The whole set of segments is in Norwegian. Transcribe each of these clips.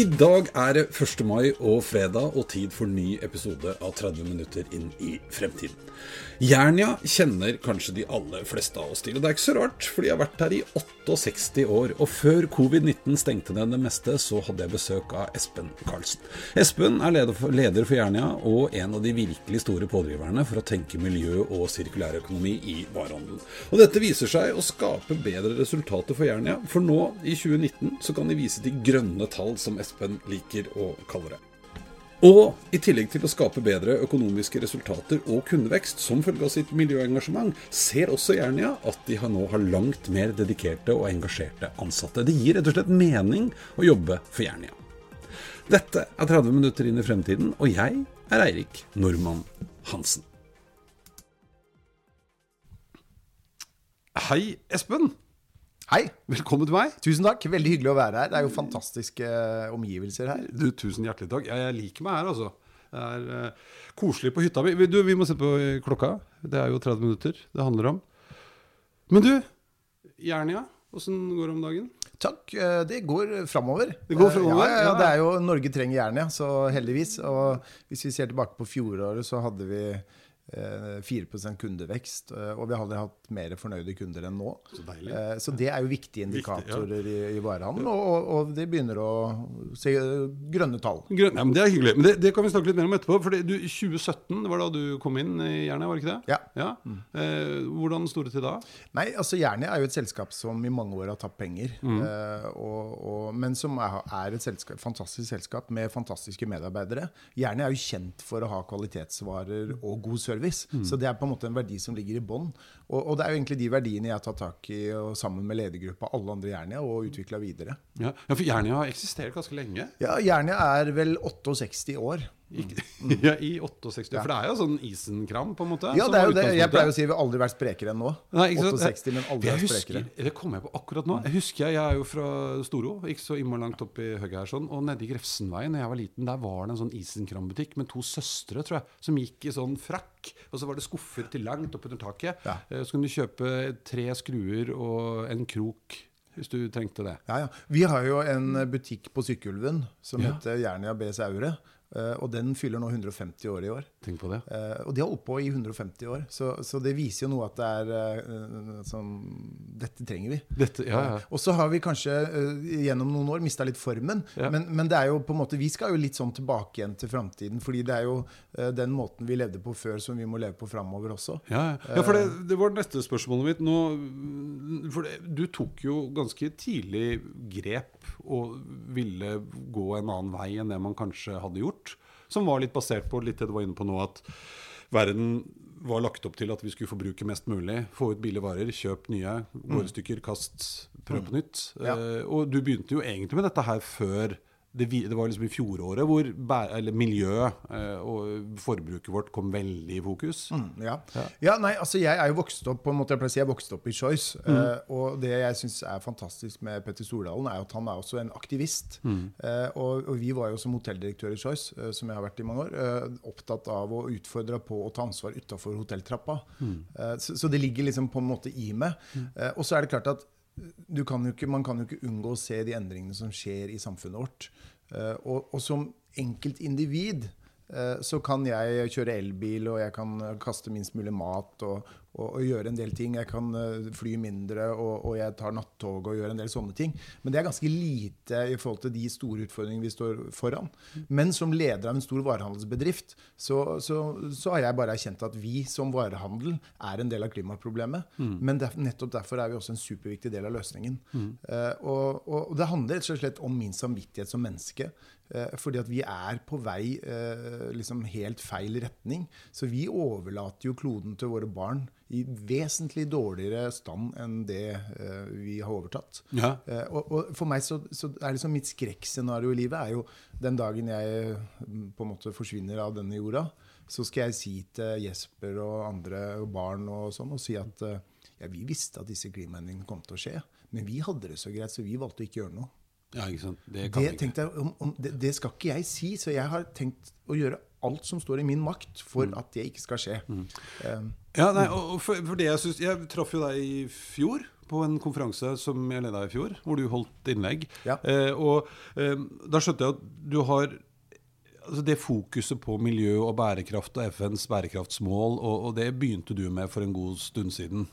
I dag er det 1. mai og fredag og tid for ny episode av 30 minutter inn i fremtiden. Jernia kjenner kanskje de aller fleste av oss til. Og det er ikke så rart, for de har vært her i 68 år. Og før covid-19 stengte ned det meste, så hadde jeg besøk av Espen Karlsen. Espen er leder for, leder Jernia og en av de virkelig store pådriverne for å tenke miljø og sirkulærøkonomi i varehandelen. Og dette viser seg å skape bedre resultater for Jernia, for nå i 2019 så kan de vise de grønne tall, som Espen liker å kalle det. Og i tillegg til å skape bedre økonomiske resultater og kundevekst som følge av sitt miljøengasjement, ser også Jernia at de nå har langt mer dedikerte og engasjerte ansatte. Det gir rett og slett mening å jobbe for Jernia. Dette er 30 minutter inn i fremtiden, og jeg er Eirik Normann Hansen. Hei, Espen. Hei. Velkommen til meg. Tusen takk. Veldig hyggelig å være her. Det er jo fantastiske eh, omgivelser her. Du, Tusen hjertelig takk. Jeg liker meg her, altså. Det er uh, koselig på hytta mi. Du, vi må se på klokka. Det er jo 30 minutter det handler om. Men du, Jernia, åssen går det om dagen? Takk. Eh, det går framover. Det går fremover? Ja, ja, ja, det er jo Norge trenger Jernia, så heldigvis. Og hvis vi ser tilbake på fjoråret, så hadde vi 4 eh, kundevekst. Eh, og vi har aldri hatt mer fornøyde kunder enn nå. Så. Eh, så det er jo viktige indikatorer Viktig, ja. i, i varehandelen. Og, og, det begynner å se grønne tall. Grønne, ja, men Det er hyggelig. Men det, det, kan vi snakke litt mer om etterpå. For 2017 var da du kom inn i Jernia, var det ikke det? Ja. ja. Mm. Eh, hvordan sto det til da? Nei, altså Jernia er jo et selskap som i mange år har tapt penger. Mm. Eh, og, og, men som er, er et selskap, fantastisk selskap med fantastiske medarbeidere. Jernia er jo kjent for å ha kvalitetsvarer og god service service. Mm. Så det er på en måte en verdi som ligger i bånn. Og, og, det er jo egentlig de verdiene jeg har tatt tak i sammen med ledergruppa alle andre Jernia og utvikla videre. Ja. ja, For Jernia har eksistert ganske lenge? Ja, Jernia er vel 68 år. Mm. ja, I 68. Ja. For det er jo sånn isenkram, på en måte? Ja, det er jo det. Jeg pleier å si vi har aldri vært sprekere enn nå. Nei, 68, men aldri vært sprekere. Det kommer jeg på akkurat nå. Jeg husker jeg, jeg er jo fra Storo, ikke så innmari langt opp i høyre her. sånn, Og nede i Grefsenveien da jeg var liten, der var det en sånn isenkrambutikk med to søstre, tror jeg, som gikk i sånn frakk. Og så var det skuffer til langt opp under taket. Ja. Eh, så kunne du kjøpe tre skruer og en krok hvis du trengte det. Ja, ja. Vi har jo en butikk på Sykkylven som ja. heter Jernia BS Saure. Uh, og den fyller nå 150 år i år. Tenk på det. Uh, og de har holdt på i 150 år. Så, så, det viser jo noe at det er uh, sånn Dette trenger vi. Dette, ja, ja. Og så har vi kanskje gjennom noen år mista litt formen. Ja. Men, men, det er jo på en måte vi skal jo litt sånn tilbake igjen til framtiden. fordi det er jo den måten vi levde på før, som vi må leve på framover også. Ja, for det, det, var neste spørsmålet mitt. Nå, for det, du tok jo ganske tidlig grep og ville gå en annen vei enn det man kanskje hadde gjort gjort. Som var litt basert på litt det du var inne på nå, at verden var lagt opp til at vi skulle forbruke mest mulig. Få ut billige varer, kjøp nye. gå i stykker, kast, prøv på mm. nytt. Ja. Uh, og du begynte jo egentlig med dette her før det, det, var liksom i fjoråret hvor miljøet eh, og forbruket vårt kom veldig i fokus. Mm, ja. Ja. ja. nei, altså Jeg er jo vokst opp på en måte, jeg, si, jeg vokst opp i Choice. Mm. Eh, og det jeg syns er fantastisk med Petter Stordalen, er at han er også en aktivist. Mm. Eh, og, og, vi var jo som hotelldirektør i Choice, eh, som jeg har vært i mange år, eh, opptatt av å utfordre på å ta ansvar utafor hotelltrappa. Mm. Eh, så, så, det ligger liksom på en måte i meg. Mm. og så er det klart at kan ikke, man kan jo ikke unngå å se de endringene som skjer i samfunnet vårt. Uh, og, og, som enkeltindivid uh, så kan jeg kjøre elbil, og jeg kan kaste minst mulig mat. Og, og, og, gjøre en del ting. Jeg kan uh, fly mindre, og, og, jeg tar nattog og gjør en del sånne ting. Men det er ganske lite i forhold til de store utfordringene vi står foran. Men som leder av en stor varehandelsbedrift, så, så, så har jeg bare erkjent at vi som varehandel er en del av klimaproblemet. Mm. Men der, nettopp derfor er vi også en superviktig del av løsningen. Mm. Uh, og, og, det handler rett og slett om min samvittighet som menneske. Uh, fordi at vi er på vei uh, liksom helt feil retning. Så vi overlater jo kloden til våre barn i vesentlig dårligere stand enn det uh, vi har overtatt. Ja. Og, og, for meg så, så er liksom mitt skrekkscenario i livet er jo den dagen jeg mm, på en måte forsvinner av denne jorda, så skal jeg si til Jesper og andre og barn og sånn, og si at ja, vi visste at disse klimaendringene kom til å skje, men vi hadde det så greit, så vi valgte å ikke gjøre noe. Ja, ikke sant? Det, det, jeg, om, om, det, det skal ikke jeg si, så jeg har tenkt å gjøre alt som står i min makt for at det ikke skal skje. Um, Ja, nei, og og for, for det Jeg synes, jeg traff jo deg i fjor på en konferanse som jeg leda i fjor, hvor du holdt innlegg. Ja. Eh, og eh, da skjønte jeg at du har altså det fokuset på miljø og bærekraft og FNs bærekraftsmål, og, og det begynte du med for en god stund siden.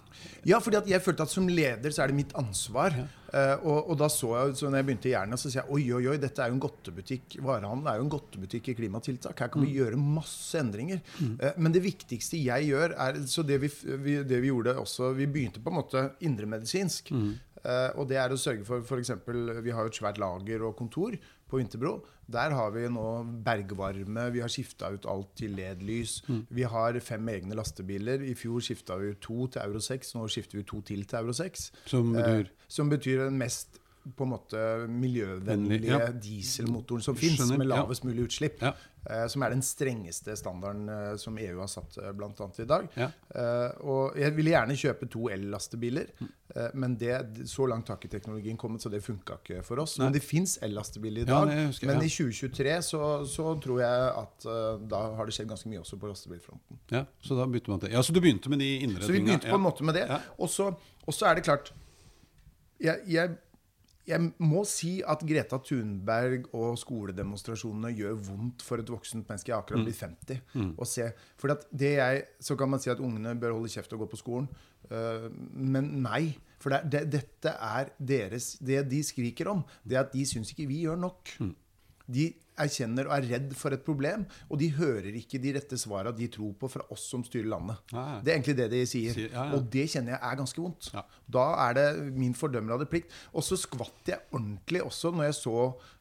Ja, fordi at jeg følte at som leder så er det mitt ansvar. Eh, og, og da så jeg, så når jeg begynte i Jernia, så sier jeg oi, oi, oi, dette er jo en godtebutikk. Varehandel er jo en godtebutikk i klimatiltak. Her kan vi gjøre masse endringer. Eh, men det viktigste jeg gjør, er Så det vi, vi, det vi gjorde også Vi begynte på en måte indremedisinsk. Eh, og det er å sørge for f.eks. Vi har jo et svært lager og kontor på Vinterbro. Der har vi nå bergvarme. Vi har skifta ut alt til LED-lys. Vi har fem egne lastebiler. I fjor skifta vi ut to til Euro 6. Nå skifter vi to til til Euro 6. Som betyr Eh, som betyr den mest på en måte miljøvennlige ja. dieselmotoren som fins, med med ja. lavest mulig utslipp. Ja. Eh, som er den strengeste standarden eh, som EU har satt eh, annet i dag. Eh, og jeg ville gjerne kjøpe to el-lastebiler, eh, men det, så langt har ikke teknologien kommet, så det funka ikke for oss. Nei. Men det fins el-lastebiler i dag. husker men i 2023 så, så tror jeg at eh, da har det skjedd ganske mye også på lastebilfronten. Ja, så da begynte man til. Ja, så du begynte med de indre Så vi begynte på en måte med det. Og så er det klart jeg, jeg, jeg må si at Greta Thunberg og skoledemonstrasjonene gjør vondt for et voksent menneske. Jeg har akkurat blitt 50. å se. For at det jeg, så kan man si at ungene bør holde kjeft og gå på skolen. Uh, men nei. For det, det, dette er deres Det de skriker om, det er at de syns ikke vi gjør nok. De erkjenner og er redd for et problem, og de hører ikke de rette svara de tror på fra oss som styrer landet. Nei. Det er egentlig det de sier. Ja, ja. Og det kjenner jeg er ganske vondt. Ja. Da er det min fordømmede plikt. Og så skvatt jeg ordentlig også når jeg så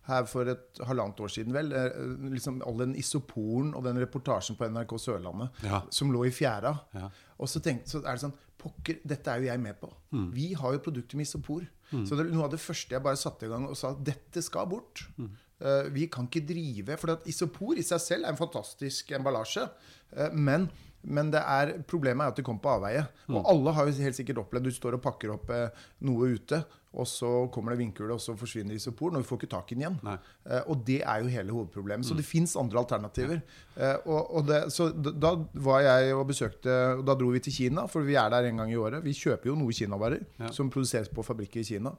her for et halvannet år siden vel, eh, liksom all den isoporen og den reportasjen på NRK Sørlandet Ja. som lå i fjæra. Ja. Og så, tenkte, så er det sånn Pokker, dette er jo jeg med på. Mm. Vi har jo produktet med isopor. Så det, noe av det første jeg bare satte i gang og sa dette skal bort. Mm. Eh, vi kan ikke drive For isopor i seg selv er en fantastisk emballasje. Eh, men men det er, problemet er at det kommer på avveie. Mm. Og alle har jo helt sikkert opplevd Du står og pakker opp eh, noe ute, og så kommer det vindkule, og så forsvinner isoporen, og vi får ikke tak i den igjen. Nei. Og det er jo hele hovedproblemet. Mm. Så det fins andre alternativer. Og, og det, så da var jeg og besøkte og Da dro vi til Kina, for vi er der en gang i året. Vi kjøper jo noe kinavarer Ja. som produseres på fabrikker i Kina.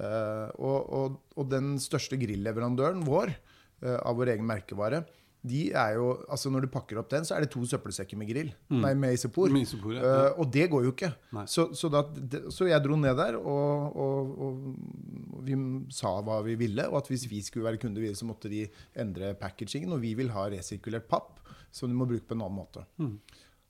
Eh, og, og, og den største grilleverandøren vår eh, av vår egen merkevare de er jo, altså Når du pakker opp den, så er det to søppelsekker med grill. Nei, med isopor. Mm. Med isopor, ja. uh, og det går jo ikke. Så, så, da, så jeg dro ned der, og, og, og vi sa hva vi ville. Og at hvis vi skulle være kunder så måtte de endre packagingen. Og vi vil ha resirkulert papp, som du må bruke på en annen måte. Mm.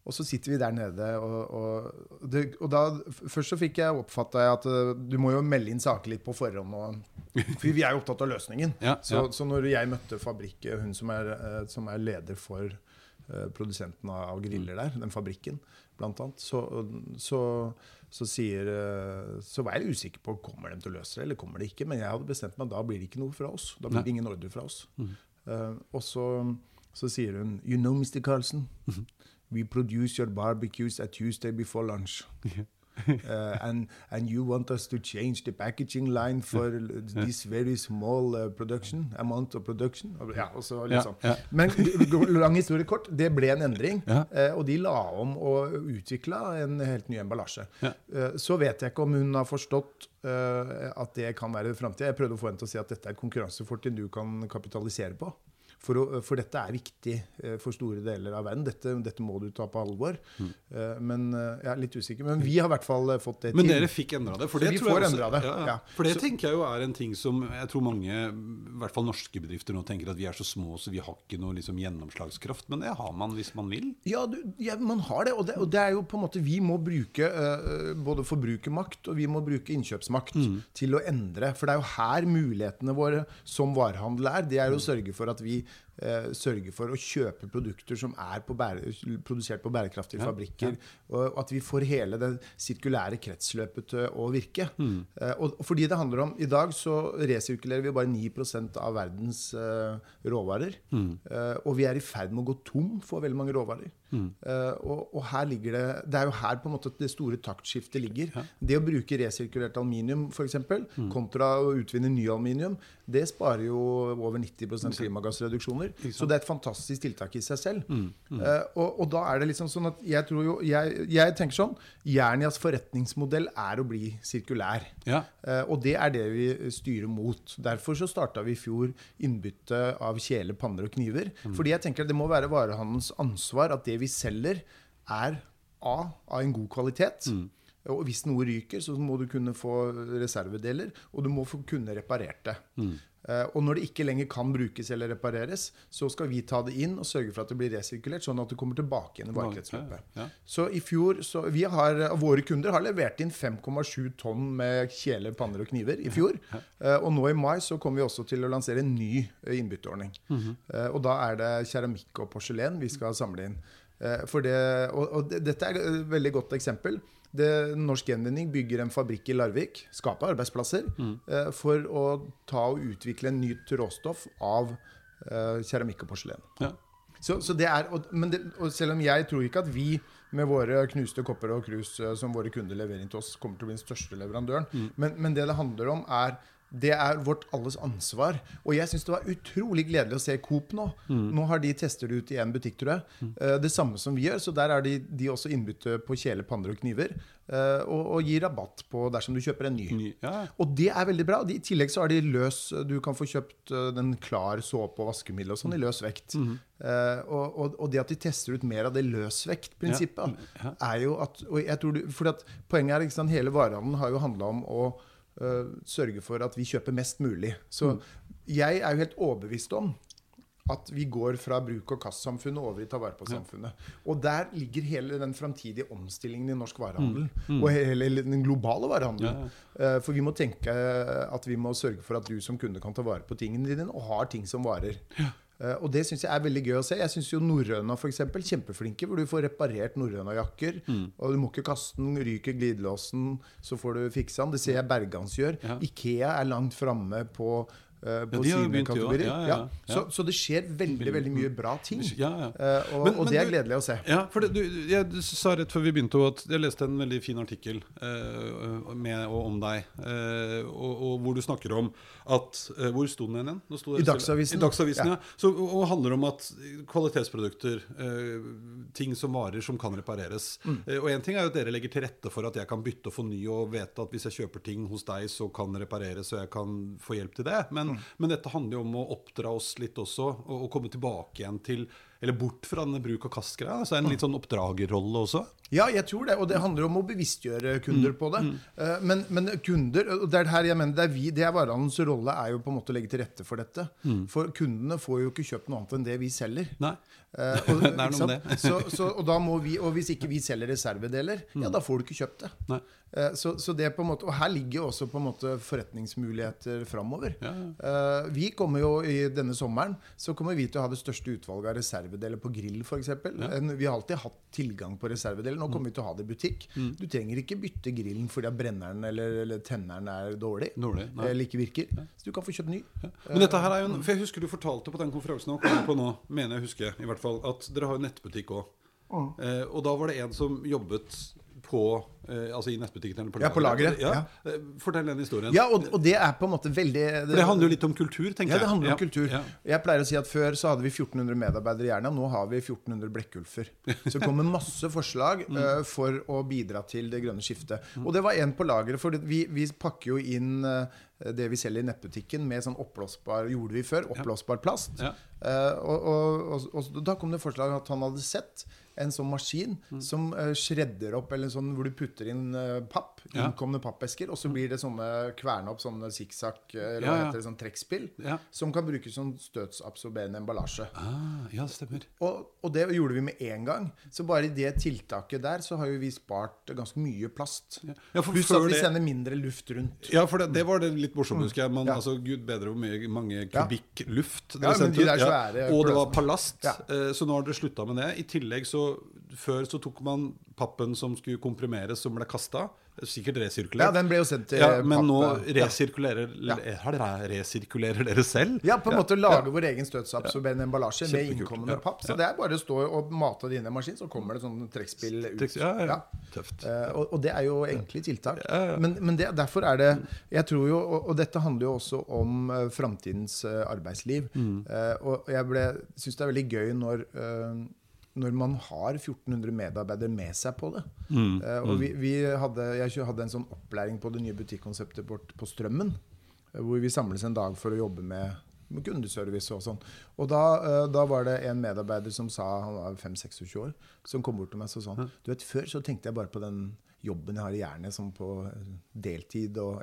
Og så sitter vi der nede, og, og, det, og da Først så fikk jeg oppfatta at eh, du må jo melde inn saker litt på forhånd. Og, for vi er jo opptatt av løsningen. Ja, så, ja. så når jeg møtte fabrikk, hun som er, eh, som er leder for eh, produsenten av griller der, den fabrikken, blant annet, så, så, så, sier, så var jeg usikker på kommer de til å løse det, eller kommer det ikke. Men jeg hadde bestemt meg da blir det ikke noe fra oss. Da blir det ingen ordre fra oss. Eh, og så, så sier hun You know, Mr. Carlsen, we produce your barbecues at Tuesday before lunch. Uh, and and you want us to change the packaging line for this very small uh, production amount of production? Ja, og så liksom. Ja, ja. Men lang historie kort, det ble en endring. Eh, Og de la om og utvikla en helt ny emballasje. Eh, Så vet jeg ikke om hun har forstått eh, at det kan være framtida. Jeg prøvde å få henne til å si at dette er et konkurransefortrinn du kan kapitalisere på. For, å, for dette er viktig eh, for store deler av verden. Dette, dette må du ta på alvor. Mm. Eh, Men eh, jeg er litt usikker. Men vi har i hvert fall fått det til. Men dere fikk endra det? For det tror jeg også- det, Ja, ja. ja. For det Så- tenker jeg jo er en ting som jeg tror mange, i hvert fall norske bedrifter, nå tenker at vi er så små så vi har ikke noe liksom, gjennomslagskraft. Men det har man hvis man vil. Ja, du, ja, man har det og, det. og det er jo på en måte Vi må bruke uh, både forbrukermakt og vi må bruke innkjøpsmakt Mm. til å endre. For det er jo her mulighetene våre som varehandel er. Det er jo å sørge for at vi eh, sørger for å kjøpe produkter som er på produsert på bærekraftige Ja, fabrikker. Og at vi får hele det sirkulære kretsløpet til å virke. Mm. Eh, og fordi det handler om I dag så resirkulerer vi bare 9% av verdens eh, råvarer. Mm. Eh, og vi er i ferd med å gå tom for veldig mange råvarer. Mm. Eh, og, og her ligger det Det er jo her på en måte det store taktskiftet ligger. Det å bruke resirkulert aluminium f.eks., Mm. kontra å utvinne ny aluminium, det sparer jo over 90 klimagassreduksjoner. Så det er et fantastisk tiltak i seg selv. Mm, Eh, og, og da er det liksom sånn at jeg tror jo Jeg, jeg tenker sånn Jernias forretningsmodell er å bli sirkulær. Ja. Uh, og det er det vi styrer mot. Derfor så starta vi i fjor innbytte av kjeler, panner og kniver. Fordi jeg tenker det må være varehandelens ansvar at det vi selger, er A. Av en god kvalitet. Og hvis noe ryker, så må du kunne få reservedeler, og du må få kunne reparert det. Mm. og når det ikke lenger kan brukes eller repareres, så skal vi ta det inn og sørge for at det blir resirkulert, sånn at det kommer tilbake igjen i varekretsløpet. Ja, ja. Så i fjor så vi har, Våre kunder har levert inn 5,7 tonn med kjeler, panner og kniver i fjor. Eh, og nå i mai så kommer vi også til å lansere en ny eh, innbytteordning. -hmm. og da er det keramikk og porselen vi skal samle inn. Eh, for det, og, og dette er et veldig godt eksempel. Det, Norsk Gjenvinning bygger en fabrikk i Larvik, skaper arbeidsplasser, eh, for å ta og utvikle en nytt råstoff av eh, keramikk og porselen. Ja. Så, så det er, og, men det, og selv om jeg tror ikke at vi med våre knuste kopper og krus eh, som våre kunder leverer inn til oss, kommer til å bli den største leverandøren, men, men det det handler om, er det er vårt alles ansvar. Og jeg syns det var utrolig gledelig å se Coop nå. Nå har de tester det ut i én butikk, tror jeg. Eh, Det samme som vi gjør. Så der er de, de også innbytte på kjeler, panner og kniver. eh, Og, og gir rabatt på dersom du kjøper en ny. Ny- Ja. Og det er veldig bra. De, I tillegg så har de løs Du kan få kjøpt eh, den klar såpe og vaskemiddel og sånn i løs vekt. Mm. og, og, og det at de tester ut mer av det løsvektprinsippet, Ja, er jo at og jeg tror du, fordi at Poenget er at hele varehandelen har jo handla om å sørge for at vi kjøper mest mulig. Så jeg er jo helt overbevist om at vi går fra bruk- og kastsamfunnet over i ta vare på-samfunnet. Og der ligger hele den framtidige omstillingen i norsk varehandel. Og hele den globale varehandelen. Eh, For vi må tenke at vi må sørge for at du som kunde kan ta vare på tingene dine, og har ting som varer. Eh, Og det syns jeg er veldig gøy å se. Jeg syns jo Norrøna for eksempel, kjempeflinke, hvor du får reparert Norrøna-jakker. Og du må ikke kaste den, ryker glidelåsen, så får du fiksa den. Det ser jeg Bergans gjør. Ja. Ikea er langt framme på, på de sine kategorier. Ja, ja, Ja, ja. Så, så det skjer veldig, veldig mye bra ting. Ja, ja. Eh, og, Men- og det er gledelig å se. Ja, for det, du, jeg du sa rett før vi begynte at jeg leste en veldig fin artikkel uh, med og om deg, og, og hvor du snakker om at Hvor sto den igjen? I Dagsavisen. I Dagsavisen, ja. Så, og, handler om at kvalitetsprodukter, ting som varer som kan repareres. Mm. Og én ting er jo at dere legger til rette for at jeg kan bytte og fornye og vet at hvis jeg kjøper ting hos deg, så kan det repareres og jeg kan få hjelp til det. Men. Men dette handler jo om å oppdra oss litt også, og, og komme tilbake igjen til eller bort fra denne bruk og kast-greia. Altså en litt sånn oppdragerrolle også. Ja, jeg tror det. Og det handler om å bevisstgjøre kunder på det. Mm. Men, men kunder og det er her jeg mener, det er vi, det er varehandelens rolle er jo på en måte å legge til rette for dette. For kundene får jo ikke kjøpt noe annet enn det vi selger. Nei. Eh, og, Det er noe med det. så, så, og, da må vi, og hvis ikke vi selger reservedeler, ja, da får du ikke kjøpt det. Nei. Eh, Så, så det på en måte, og her ligger jo også på en måte forretningsmuligheter framover. Ja, ja. Vi kommer jo i denne sommeren så kommer vi til å ha det største utvalget av reservedeler på grill f.eks. Ja. Vi har alltid hatt tilgang på reservedeler. Nå kommer vi til å ha det i butikk. Mm. Du trenger ikke bytte grillen fordi at brenneren eller, eller tenneren er dårlig. Dårlig. Eller ikke virker. Så du kan få kjøpt ny. Men dette her er jo en, for Jeg husker du fortalte på den konferansen på nå, mener jeg husker i hvert fall, at dere har jo nettbutikk òg. Eh, og da var det en som jobbet på eh, Altså i nettbutikken eller på Ja, på lageret, Ja. Eh, Fortell den historien. Ja, og, og det er på en måte veldig For det handler jo litt om kultur, tenker jeg. Ja, det handler om Ja, kultur. ja. Jeg pleier å si at Før så hadde vi 1400 medarbeidere i Jernia. Nå har vi 1400 blekkulfer. Så det kommer masse forslag Mm. uh, for å bidra til det grønne skiftet. Og det var en på lageret. For vi, vi pakker jo inn uh, det vi selger i nettbutikken med sånn oppblåsbar gjorde vi før, oppblåsbar plast. Ja. Og, og, og, og da kom det forslag at han hadde sett en sånn maskin Mm. som uh, shredder opp, eller sånn hvor du putter inn uh, papp, Ja. innkomne pappesker, og så blir det sånne kverna opp sånne sikksakk, eller Ja, hva ja. heter det, sånn trekkspill, Ja. som kan brukes som støtsabsorberende emballasje. Ah, ja, stemmer. Og, og det gjorde vi med en gang. Så bare i det tiltaket der så har jo vi spart ganske mye plast. Ja, Pluss at vi det- sender mindre luft rundt. Ja, for det, det var det litt morsomt, husker jeg. Man, Ja. altså, Gud bedre hvor mye, mange Ja. kubikk luft dere sendte ut. Og det var palast. Ja. eh, Så nå har dere slutta med det. I tillegg så før så tok man pappen som skulle komprimeres, som ble kasta. Sikkert Ja, den ble jo sendt til Ja, men nå papp, ja. resirkulerer, dere, resirkulerer selv? Ja, på en måte lage vår egen støtsabsorberende emballasje med innkommende Ja. papp. Så Ja. det er bare å stå og mate det inn i en maskin, så kommer det sånn trekkspill ut. Ja, ja. Tøft. Eh, og, og det er jo enkle tiltak. Ja, ja. Men, men det, derfor er det Jeg tror jo, og, og dette handler jo også om uh, framtidens uh, arbeidsliv. Mm. Uh, og jeg syns det er veldig gøy når eh, når man har 1400 medarbeidere med seg på det. Mm. uh, og vi, vi hadde, jeg hadde en sånn opplæring på det nye butikkonseptet vårt på Strømmen. eh, Hvor vi samles en dag for å jobbe med, med kundeservice og sånn. Og da, uh, da var det en medarbeider som sa, han var 5-26 år, som kom bort til meg og sa sånn Du vet, før så tenkte jeg bare på den jobben jeg har i jernet som på eh, deltid og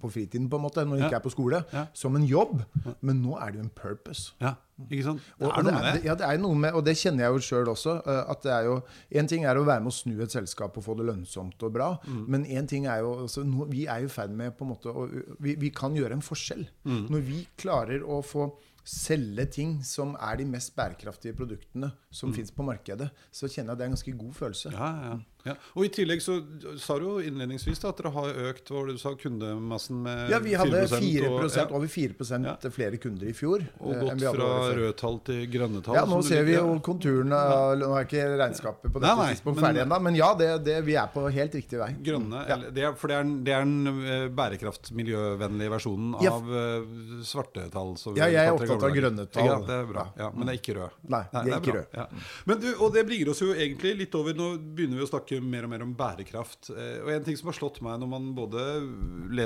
på fritiden, på en måte, når du Ja. ikke er på skole, Ja. som en jobb. Men nå er det jo en purpose. Ja, ikke sant? Det er noe med det. ja, det er noe med, og det kjenner jeg jo sjøl også. eh, at det er jo, En ting er å være med å snu et selskap og få det lønnsomt og bra. Mm. Men en ting er jo altså, nå, vi er jo i ferd med på en måte å, vi, vi kan gjøre en forskjell. Mm. Når vi klarer å få selge ting som er de mest bærekraftige produktene som Mm. finnes på markedet, så kjenner jeg at det er en ganske god følelse. Ja, ja, ja. Og i tillegg så sa du jo innledningsvis da, at dere har økt hva du sa, kundemassen med Ja, vi hadde 4 og, ja, over 4 Ja. flere kunder i fjor. og eh, gått fra røde tall til grønne tall. Ja, nå ser vi jo konturene Nå er ikke regnskapet på dette tidspunktet ferdig ennå, men ja, det, det, vi er på helt riktig vei. Grønne, Ja. det for det er, det er den bærekraftmiljøvennlige bærekraft, miljøvennlige versjonen av eh, svartetall. som vi Ja, jeg er opptatt av grønne tall. Ja, det er bra. Ja, men det er ikke rød. Nei, det er ikke rød. Men du, og det bringer oss jo egentlig litt over Nå begynner vi å snakke mer og mer om bærekraft. Eh, Og en ting som har slått meg når man både leser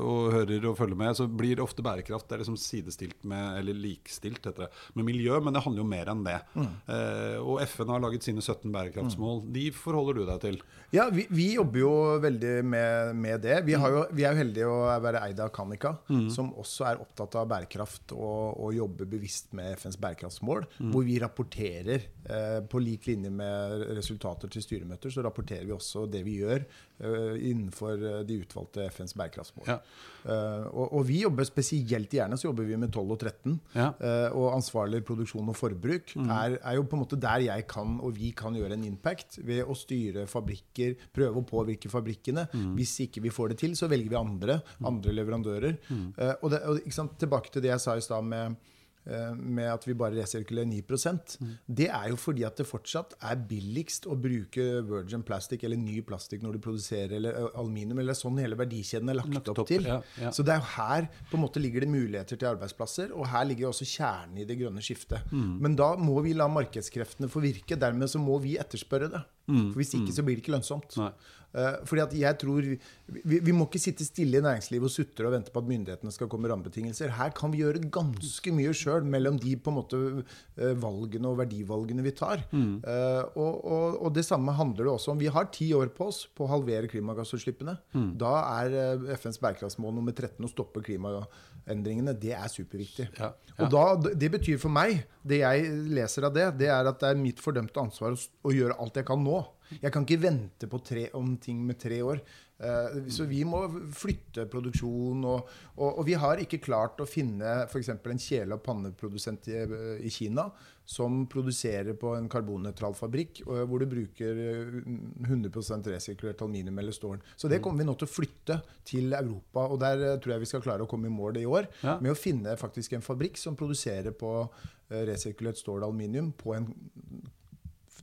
og hører og følger med, så blir ofte bærekraft det er liksom sidestilt med, eller likestilt heter det, med miljø, men det handler jo mer enn det. Mm. Eh, og FN har laget sine 17 bærekraftsmål. De forholder du deg til? Ja, vi, vi jobber jo veldig med, med det. Vi, har jo, vi er jo heldige å være eid av Canica, som også er opptatt av bærekraft og, og jobber bevisst med FNs bærekraftsmål. Hvor vi rapporterer eh, på lik linje med resultater til styremøter, så rapporterer vi også det vi gjør eh, innenfor eh, de utvalgte FNs bærekraftsmål. Ja. Eh, og, og vi jobber spesielt gjerne så jobber vi med 12 og 13. Ja. Eh, og ansvarlig produksjon og forbruk Mm. er, er jo på en måte der jeg kan og vi kan gjøre en impact ved å styre fabrikker, prøve å påvirke fabrikkene. Mm. Hvis ikke vi får det til, så velger vi andre, andre leverandører. Mm. Uh, og, det, og sant, tilbake til det jeg sa i stad med med at vi bare resirkulerer 9 Mm. Det er jo fordi at det fortsatt er billigst å bruke virgin plastic eller ny plastikk når du produserer eller eh, aluminium. Eller sånn hele verdikjeden er lagt Lagt opp opp, til. ja, ja. Så det er jo her på en måte ligger det muligheter til arbeidsplasser, og her ligger også kjernen i det grønne skiftet. Mm. Men da må vi la markedskreftene få virke. Dermed så må vi etterspørre det. For Hvis ikke så blir det ikke lønnsomt. Mm. Nei. Eh, fordi at jeg tror vi, vi, må ikke sitte stille i næringslivet og sutre og vente på at myndighetene skal komme med rammebetingelser. Her kan vi gjøre ganske mye sjøl mellom de på en måte eh, valgene og verdivalgene vi tar. Mm. Eh, og, og, og det samme handler det også om. Vi har ti år på oss på å halvere klimagassutslippene. Mm. Da er FNs bærekraftsmål nummer 13 å stoppe klimaendringene. Det er superviktig. Ja, ja. Og da, det betyr for meg, det jeg leser av det, det er at det er mitt fordømte ansvar å, å gjøre alt jeg kan nå. Jeg kan ikke vente på tre, om ting med tre år. Eh, så vi må flytte produksjon. Og, og, og vi har ikke klart å finne f.eks. en kjele- og panneprodusent i, i Kina som produserer på en karbonnøytral fabrikk, og hvor du bruker eh, 100% resirkulert aluminium eller stål. Så det kommer vi nå til å flytte til Europa. Og der eh, tror jeg vi skal klare å komme i mål i år Ja. med å finne faktisk en fabrikk som produserer på eh, resirkulert stål og aluminium på en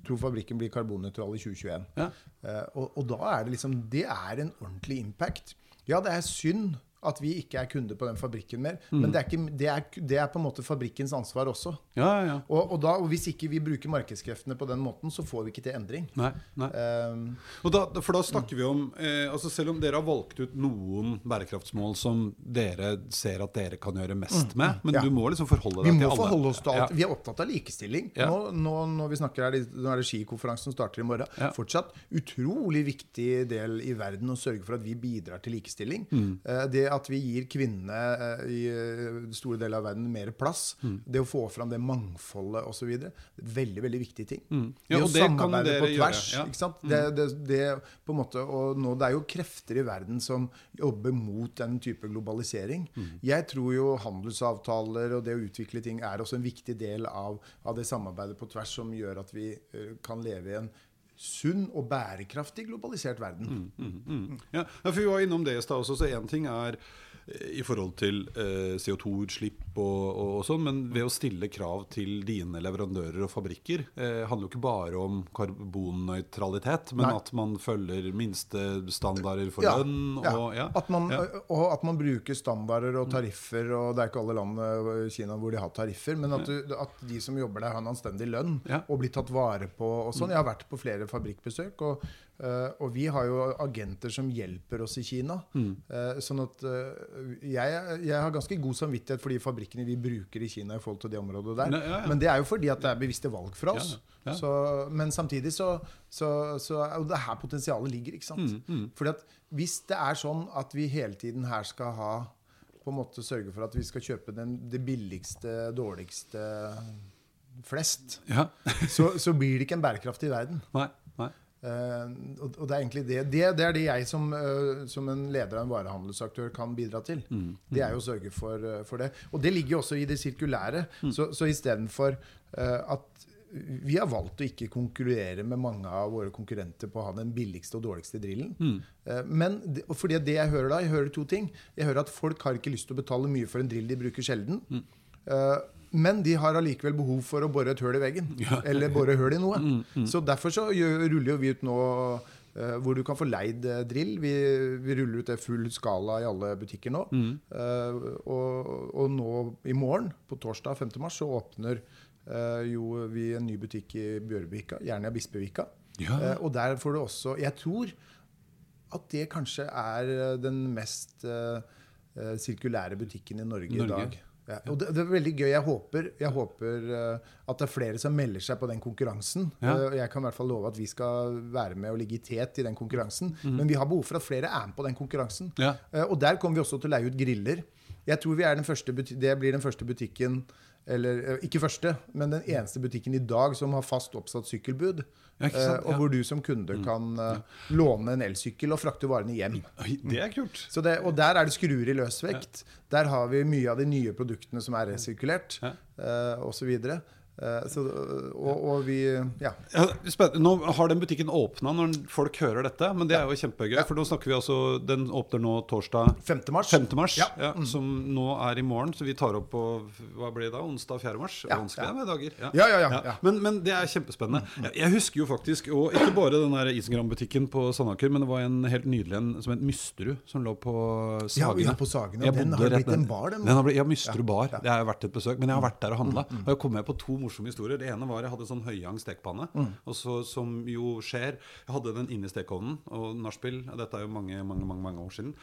tror fabrikken blir karbonnøytral i 2021. Ja. Uh, og, og da er det liksom Det er en ordentlig impact. Ja, det er synd at vi ikke er kunder på den fabrikken mer, Mm. men det er, ikke, det, er, det er på en måte fabrikkens ansvar også. Ja, ja. Og, og, da, og hvis ikke vi bruker markedskreftene på den måten, så får vi ikke til endring. Nei, nei. Um, Og da, for da snakker vi om eh, altså Selv om dere har valgt ut noen bærekraftsmål som dere ser at dere kan gjøre mest med, men Ja. du må liksom forholde deg til må alle. forholde oss til alt. Ja. Vi er opptatt av likestilling. Ja. Nå, nå, når vi snakker her, nå er det skikonferansen starter i morgen. Ja. Fortsatt utrolig viktig del i verden å sørge for at vi bidrar til likestilling. Mm. Eh, Det at vi gir kvinnene eh, i eh, store deler av verden mer plass, Mm. det å få fram det mangfoldet osv., veldig veldig viktig ting. Mm. Ja, og det å samarbeide på tvers. ja. Mm. ikke sant? Det, det, det, på en måte, og nå, det er jo krefter i verden som jobber mot den type globalisering. Mm. Jeg tror jo handelsavtaler og det å utvikle ting er også en viktig del av, av det samarbeidet på tvers som gjør at vi eh, kan leve i en sunn og bærekraftig globalisert verden. Mm, mm. Ja, ja, for Vi var innom det i stad også. så Én ting er i forhold til eh, CO2-utslipp og, og, og sånn, men ved å stille krav til dine leverandører og fabrikker eh, handler jo ikke bare om karbonnøytralitet, men Nei. at man følger minstestandarder for Ja, lønn. Og, ja. At man. Og at man bruker standarder og tariffer. og Det er ikke alle land eh, i Kina hvor de har tariffer, men at, du, at de som jobber der, har en anstendig lønn og blir tatt vare på. og sånn. Jeg har vært på flere fabrikkbesøk, og, eh, og vi har jo agenter som hjelper oss i Kina. Mm. Uh, sånn at uh, jeg, jeg har ganske god samvittighet for de fabrikkene vi bruker i Kina i forhold til det området der. Ne- ja, ja. Men det er jo fordi at det er bevisste valg fra oss. Ja. Så, men samtidig så, så, så er det her potensialet ligger. ikke sant? Mm, Fordi at hvis det er sånn at vi hele tiden her skal ha på en måte sørge for at vi skal kjøpe den, det billigste, dårligste flest, ja. så, så blir det ikke en bærekraftig verden. Nei. Eh, og, og det er egentlig det. Det, det er det jeg som, uh, som en leder av en varehandelsaktør kan bidra til. Mm, Det er jo å sørge for, uh, for det. Og det ligger jo også i det sirkulære. Mm. Så, så istedenfor uh, at vi har valgt å ikke konkurrere med mange av våre konkurrenter på å ha den billigste og dårligste drillen. Mm. Men fordi det jeg hører da, jeg hører to ting. Jeg hører at folk har ikke lyst til å betale mye for en drill de bruker sjelden. Mm. Men de har allikevel behov for å bore et høl i veggen. Eller bore høl i noe. Mm, Så derfor så ruller jo vi ut nå uh, hvor du kan få leid uh, drill. Vi, vi ruller ut det full skala i alle butikker nå. Mm. Uh, og, og nå i morgen, på torsdag 5. mars, så åpner jo vi en ny butikk i Bjørvika, Jernia Bispevika. Ja. Og der får du også Jeg tror at det kanskje er den mest sirkulære butikken i Norge, Norge. i dag. Ja, og det, det er veldig gøy. Jeg håper, jeg håper eh, at det er flere som melder seg på den konkurransen. Ja. Eh, jeg kan i hvert fall love at vi skal være med og ligge i tet i den konkurransen. Mm. Men vi har behov for at flere er med på den konkurransen. Ja. Eh, og der kommer vi også til å leie ut griller. Jeg tror vi er den første det blir den første butikken eller eh, ikke første, men den eneste butikken i dag som har fast oppsatt sykkelbud. Ja? Eh, og Ja. Mm. hvor du som kunde kan eh, låne en elsykkel og frakte varene hjem. Det er kult. Så det, og der er det skruer i løsvekt. Der har vi mye av de nye produktene som er resirkulert, Ja. osv. Eh, så, og, og vi Ja. Ja, nå har den butikken åpna når folk hører dette, men det er jo kjempegøy. For nå snakker vi altså Den åpner nå torsdag 5. mars. 5. mars, Ja. ja, som nå er i morgen. Så vi tar opp på hva blir det da? Onsdag 4. mars? Ja, Vanskelig ja. med dager. Ja, ja, ja, ja. Men, men det er kjempespennende. Jeg, jeg husker jo faktisk, og ikke bare den der Isengram-butikken på Sandaker, men det var en helt nydelig en som het Mysterud, som lå på Ja, Sagene. ja, på Sagene. Den har blitt en bar, den. den har blitt, ja, Mysterud bar. ja. Mm, Det har vært et besøk. Men jeg har vært der og handla. Og jeg kom med på to morsomme historier. Det ene var jeg hadde sånn høyang stekpanne. Mm. Og så, som jo skjer Jeg hadde den inni stekeovnen. Og nachspiel, dette er jo mange, mange, mange, mange år siden.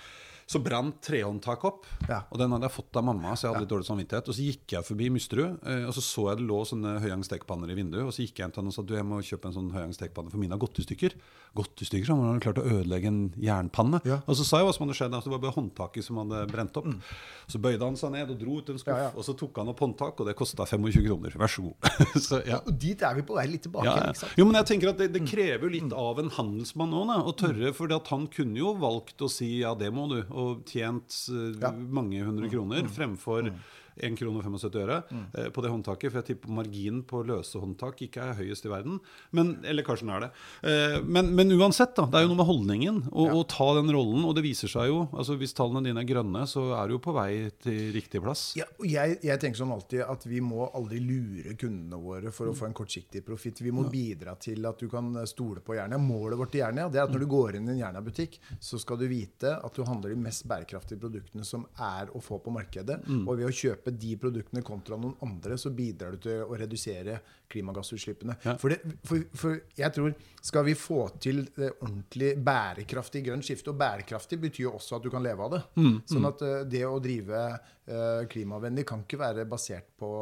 Så brant trehåndtak opp. Ja. Og den hadde jeg fått av mamma, så jeg hadde litt dårlig samvittighet. Og så gikk jeg forbi Mysterud, eh, og så så jeg det lå sånne høyang stekepanner i vinduet. Og så gikk jeg til henne og sa du, jeg må kjøpe en sånn høyang stekepanne, for mine har gått i stykker. Gått i stykker, så han hadde klart å ødelegge en jernpanne. Ja. Og så sa jeg hva som hadde skjedd. Altså, det var bare håndtaket som hadde brent opp. Så bøyde han seg ned og dro ut en skuff, Mm. Ja, ja. og så tok han opp håndtak, og det kosta 25 kroner. Vær så god. så, ja. Og dit er vi på vei litt tilbake. Ja, ja. Jo, men jeg tenker at det, det krever litt av en handelsmann òg, å tørre. For han kunne jo valgt å si ja, det må du, og tjent eh, mange hundre kroner fremfor 1 krone og 75 øre eh, på det håndtaket. For jeg tipper marginen på løse håndtak ikke er høyest i verden. Men, eller kanskje den er det. Eh, men, men uansett, da. Det er jo noe med holdningen. Å å ta den rollen. Og det viser seg jo, altså hvis tallene dine er grønne, så er du jo på vei til riktig plass. Ja, og jeg, jeg tenker som alltid at vi må aldri lure kundene våre for å få en kortsiktig profitt. Vi må bidra til at du kan stole på Jernia. Målet vårt i Jernia det er at når du går inn i en Jernia-butikk, så skal du vite at du handler de mest bærekraftige produktene som er å få på markedet. Og ved å kjøpe de produktene kontra noen andre, så bidrar du til å redusere klimagassutslippene. Ja. For, det, for, for jeg tror skal vi få til det ordentlig bærekraftig grønt skifte, og bærekraftig betyr jo også at du kan leve av det. Sånn at eh, det å drive eh, klimavennlig kan ikke være basert på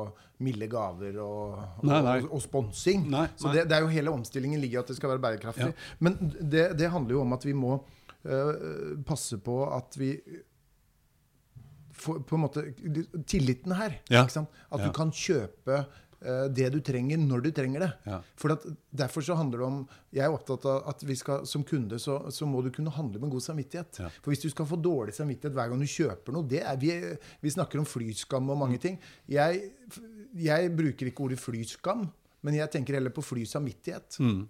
milde gaver og, og, Nei, nei. og, og sponsing. Nei, Så det, det er jo hele omstillingen ligger i at det skal være bærekraftig. Men det, det handler jo om at vi må uh, passe på at vi for, på en måte tilliten her. Ja. At du kan kjøpe eh, det du trenger, når du trenger det. Ja. For at, derfor så handler det om Jeg er opptatt av at vi skal, som kunde så, så må du kunne handle med god samvittighet. Ja. For hvis du skal få dårlig samvittighet hver gang du kjøper noe det er, vi, vi snakker om flyskam og mange ting. Jeg, jeg bruker ikke ordet flyskam, men jeg tenker heller på flysamvittighet. Eh,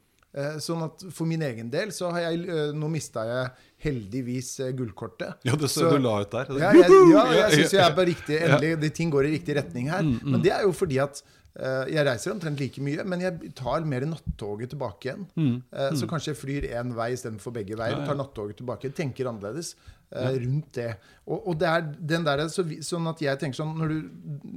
Sånn at For min egen del så har jeg eh, Nå mista jeg heldigvis eh, gullkortet. Ja, det så, Så- du la ut der. ja, jeg, ja, jeg syns jeg er på riktig endelig, de ting går i riktig retning her. Men det er jo fordi at eh, jeg reiser omtrent like mye, men jeg tar mer nattoget tilbake igjen. Eh, Så kanskje jeg flyr én vei istedenfor begge veier. Tar nattoget tilbake. Tenker annerledes eh, rundt det. Og, og det er den der, så vi, sånn at jeg tenker sånn når du,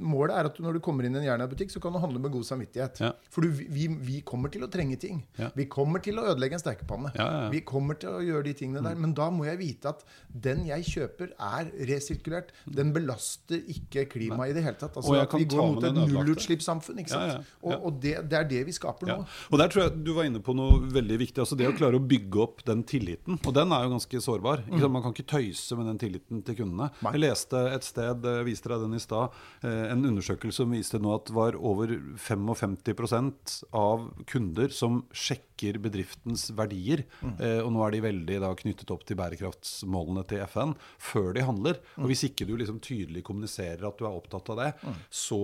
Målet er at du, når du kommer inn i en Jernia-butikk, så kan du handle med god samvittighet. Ja. For du, vi, vi kommer til å trenge ting. Ja. Vi kommer til å ødelegge en stekepanne. Ja, ja, ja. Vi kommer til å gjøre de tingene der. Men da må jeg vite at den jeg kjøper, er resirkulert. Den belaster ikke klimaet i det hele tatt. Og Altså jeg kan vi går mot et nullutslippssamfunn. ikke sant? Ja, ja, ja. Og, og det, det er det vi skaper Ja. nå. Og der tror jeg du var inne på noe veldig viktig. altså Det å klare å bygge opp den tilliten. Og den er jo ganske sårbar. Mm. Man kan ikke tøyse med den tilliten til kundene. Nei. Jeg leste et sted, jeg viste deg den i stad, eh, en undersøkelse som viste nå at det var over 55% av kunder som sjekker bedriftens verdier. Mm. Og nå er de veldig da knyttet opp til bærekraftsmålene til FN før de handler. Og hvis ikke du liksom tydelig kommuniserer at du er opptatt av det, så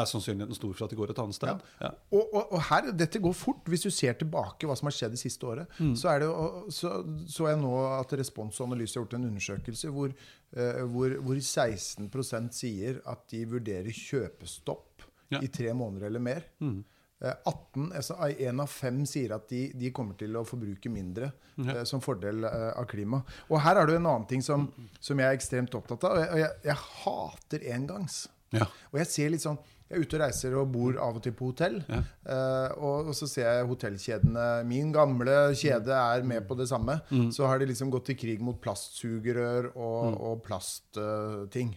er sannsynligheten stor for at det går et annet sted. Ja. Og, og, og her, dette går fort. Hvis du ser tilbake hva som har skjedd det siste året, Mm. så, er det, så så jeg nå at Respons og Analyse har gjort en undersøkelse hvor, uh, hvor, hvor 16% sier at de vurderer kjøpestopp Ja. Mm. i tre måneder eller mer. Mm. 18, altså En av fem sier at de, de kommer til å forbruke mindre eh, som fordel uh, av klima. Og her er det en annen ting som, som jeg er ekstremt opptatt av. og Jeg, jeg, jeg hater engangs. Ja. Og jeg ser litt sånn Jeg er ute og reiser og bor av og til på hotell. Ja. eh, og, og så ser jeg hotellkjedene Min gamle kjede er med på det samme. Mm. Så har de liksom gått til krig mot plastsugerør og, Mm. og plastting.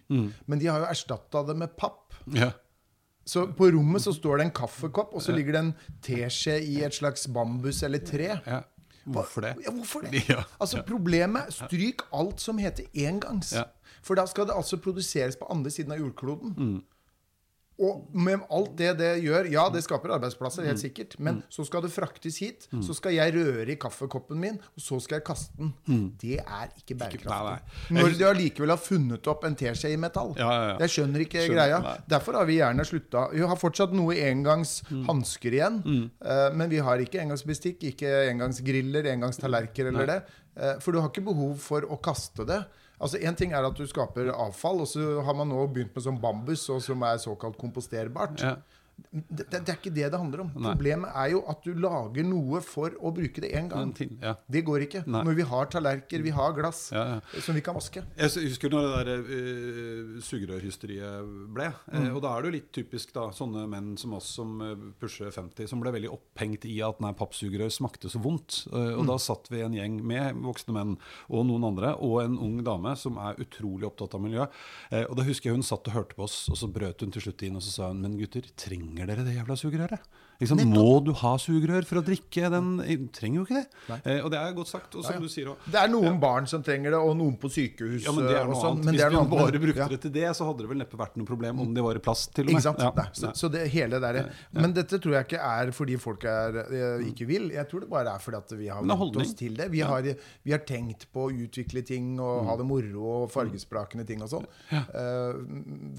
Men de har jo erstatta det med papp. Ja. Så på rommet så står det en kaffekopp, og så ligger det en teskje i et slags bambus eller tre. Ja. Hvorfor det? Ja, hvorfor det? Ja, Altså Problemet Stryk alt som heter engangs. Ja. For da skal det altså produseres på andre siden av jordkloden. Mm. Og med alt det det gjør Ja, det skaper arbeidsplasser, Mm. helt sikkert. Men så skal det fraktes hit. Så skal jeg røre i kaffekoppen min, og så skal jeg kaste den. Det er ikke bærekraftig. Mm. Når de allikevel har funnet opp en teskje i metall. Jeg skjønner ikke greia. Derfor har vi gjerne slutta. Vi har fortsatt noe engangs Mm. hansker igjen. eh, men vi har ikke engangsbestikk, ikke engangsgriller, engangstallerker eller det. Eh, for du har ikke behov for å kaste det. Altså En ting er at du skaper avfall, og så har man nå begynt med sånn bambus, som er såkalt komposterbart. Ja. Det, det, er ikke det det handler om. Nei. Problemet er jo at du lager noe for å bruke det én gang. Til, ja. Det går ikke. Nei. Når vi har tallerker, vi har glass Ja, ja. som vi kan vaske. Jeg husker når det der uh, sugerørhysteriet ble. Eh, og da er det jo litt typisk da, sånne menn som oss som eh, pusher 50, som ble veldig opphengt i at nei, pappsugerør smakte så vondt. Eh, og da satt vi en gjeng med voksne menn og noen andre, og en ung dame som er utrolig opptatt av miljø. Eh, og da husker jeg hun satt og hørte på oss, og så brøt hun til slutt inn og så sa hun, men gutter, trenger dere det jævla sugerøret? Liksom, må du ha sugerør for å drikke den? Du trenger jo ikke det. Eh, og det er godt sagt. Og som Ja, ja. du sier også, Det er noen barn som trenger det, og noen på sykehus. ja, men det er noe sånn, annet. men Hvis er annet. bare brukte det til det, så hadde det vel neppe vært noe problem om det var i plast, til og med. Ikke sant? Så, så det hele der, Men dette tror jeg ikke er fordi folk er, eh, ikke vil. Jeg tror det bare er fordi at vi har vant oss til det. Vi, har, vi har tenkt på å utvikle ting og Mm. ha det moro og fargesprakende ting og sånn uh,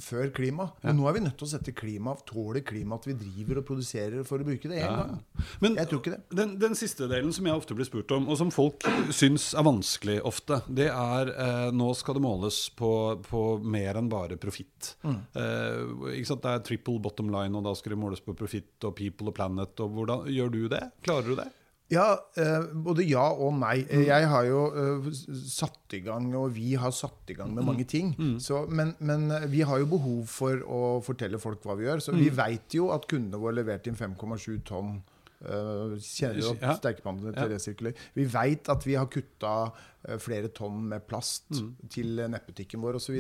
før klima. Men nå er vi nødt til å sette klima, tåle klima at vi driver og produserer for å bruke det én Ja. gang. Men Jeg tror ikke det. Den, den siste delen som jeg ofte blir spurt om, og som folk syns er vanskelig ofte, det er eh, nå skal det måles på, på mer enn bare profitt. Mm. Eh, ikke sant? Det er triple bottom line, og da skal det måles på profitt og people og planet. Og hvordan Gjør du det? Klarer du det? Ja, eh, både ja og nei. Mm. Jeg har jo eh, satt i gang, og vi har satt i Mm. gang med mange ting. Så, men, men eh, vi har jo behov for å fortelle folk hva vi gjør. Så Mm. vi veit jo at kundene våre leverte inn 5,7 tonn Uh, kjenner opp Ja. sterkepannene til Ja. resirkulering. Vi veit at vi har kutta uh, flere tonn med plast Mm. til nettbutikken vår osv.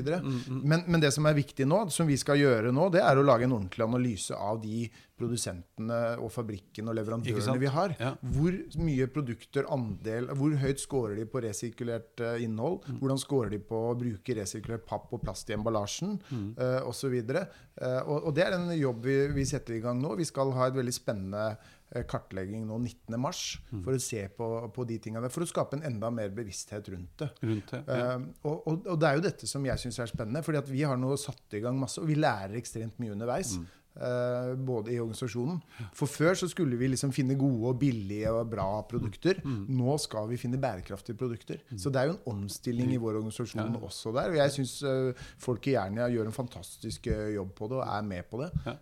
Men, men det som er viktig nå, som vi skal gjøre nå, det er å lage en ordentlig analyse av de produsentene og fabrikkene og leverandørene vi har. Ja. Hvor mye produkter, andel, hvor høyt scorer de på resirkulert eh, innhold? Mm. Hvordan scorer de på å bruke resirkulert papp og plast i emballasjen? Mm. Uh, osv. Uh, og, og det er en jobb vi, vi setter i gang nå. Vi skal ha et veldig spennende eh, kartlegging nå 19.3 Mm. for å se på, på de tingene. For å skape en enda mer bevissthet rundt det. Rundt det. Ja. uh, og, og, og det er jo dette som jeg syns er spennende. fordi at vi har nå satt i gang masse, og vi lærer ekstremt mye underveis. Mm. Uh, både i organisasjonen. For før så skulle vi liksom finne gode og billige og bra produkter. Mm. Nå skal vi finne bærekraftige produkter. Så det er jo en omstilling i vår organisasjon også der. Og jeg syns uh, folk i Jernia gjør en fantastisk uh, jobb på det og er med på det. Ja.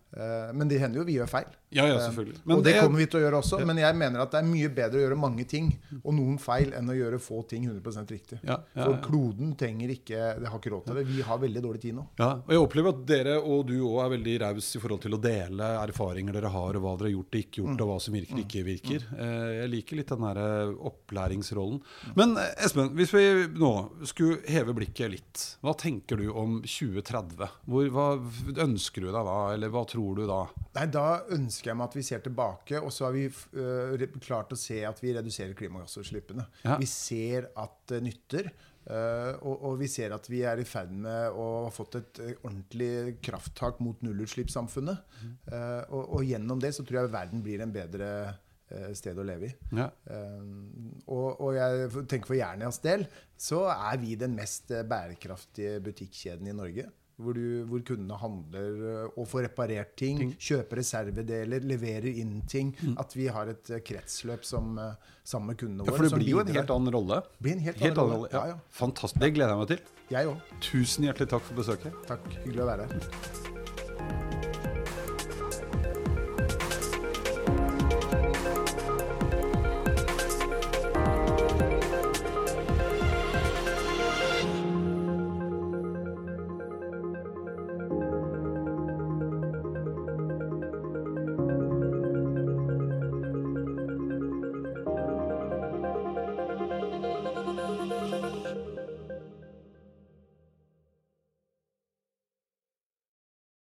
Men det hender jo vi gjør feil. ja, ja, selvfølgelig. Men og det, kommer vi til å gjøre også. Men jeg mener at det er mye bedre å gjøre mange ting og noen feil enn å gjøre få ting 100 riktig. Ja, ja, For kloden trenger ikke Det har ikke råd til det. Vi har veldig dårlig tid nå. Ja, og jeg opplever at dere og du òg er veldig raus i forhold til å dele erfaringer dere har, og hva dere har gjort og ikke gjort, og hva som virker og ikke virker. Eh, Jeg liker litt den der eh, opplæringsrollen. Men eh, Espen, hvis vi nå skulle heve blikket litt, hva tenker du om 2030? Hvor, hva ønsker du deg da, eller hva tror du da? Nei, Da ønsker jeg meg at vi ser tilbake, og så har vi øh, klart å se at vi reduserer klimagassutslippene. Ja. Vi ser at det nytter. Øh, og, og vi ser at vi er i ferd med å ha fått et øh, ordentlig krafttak mot nullutslippssamfunnet. Eh, og, og gjennom det så tror jeg verden blir en bedre uh, sted å leve i. Ja. Og, og jeg tenker for Jernias del så er vi den mest eh, bærekraftige butikkjeden i Norge. Hvor, du, hvor kundene handler eh, og får reparert ting, kjøper reservedeler, leverer inn ting. At vi har et eh, kretsløp som, eh, sammen med kundene våre. Ja, for det blir jo en helt annen rolle. Blir en helt, Helt annen rolle. rolle. Ja, Ja. ja. Fantastisk. Det gleder jeg meg til. Jeg òg. Tusen hjertelig takk for besøket. Takk. Hyggelig å være her.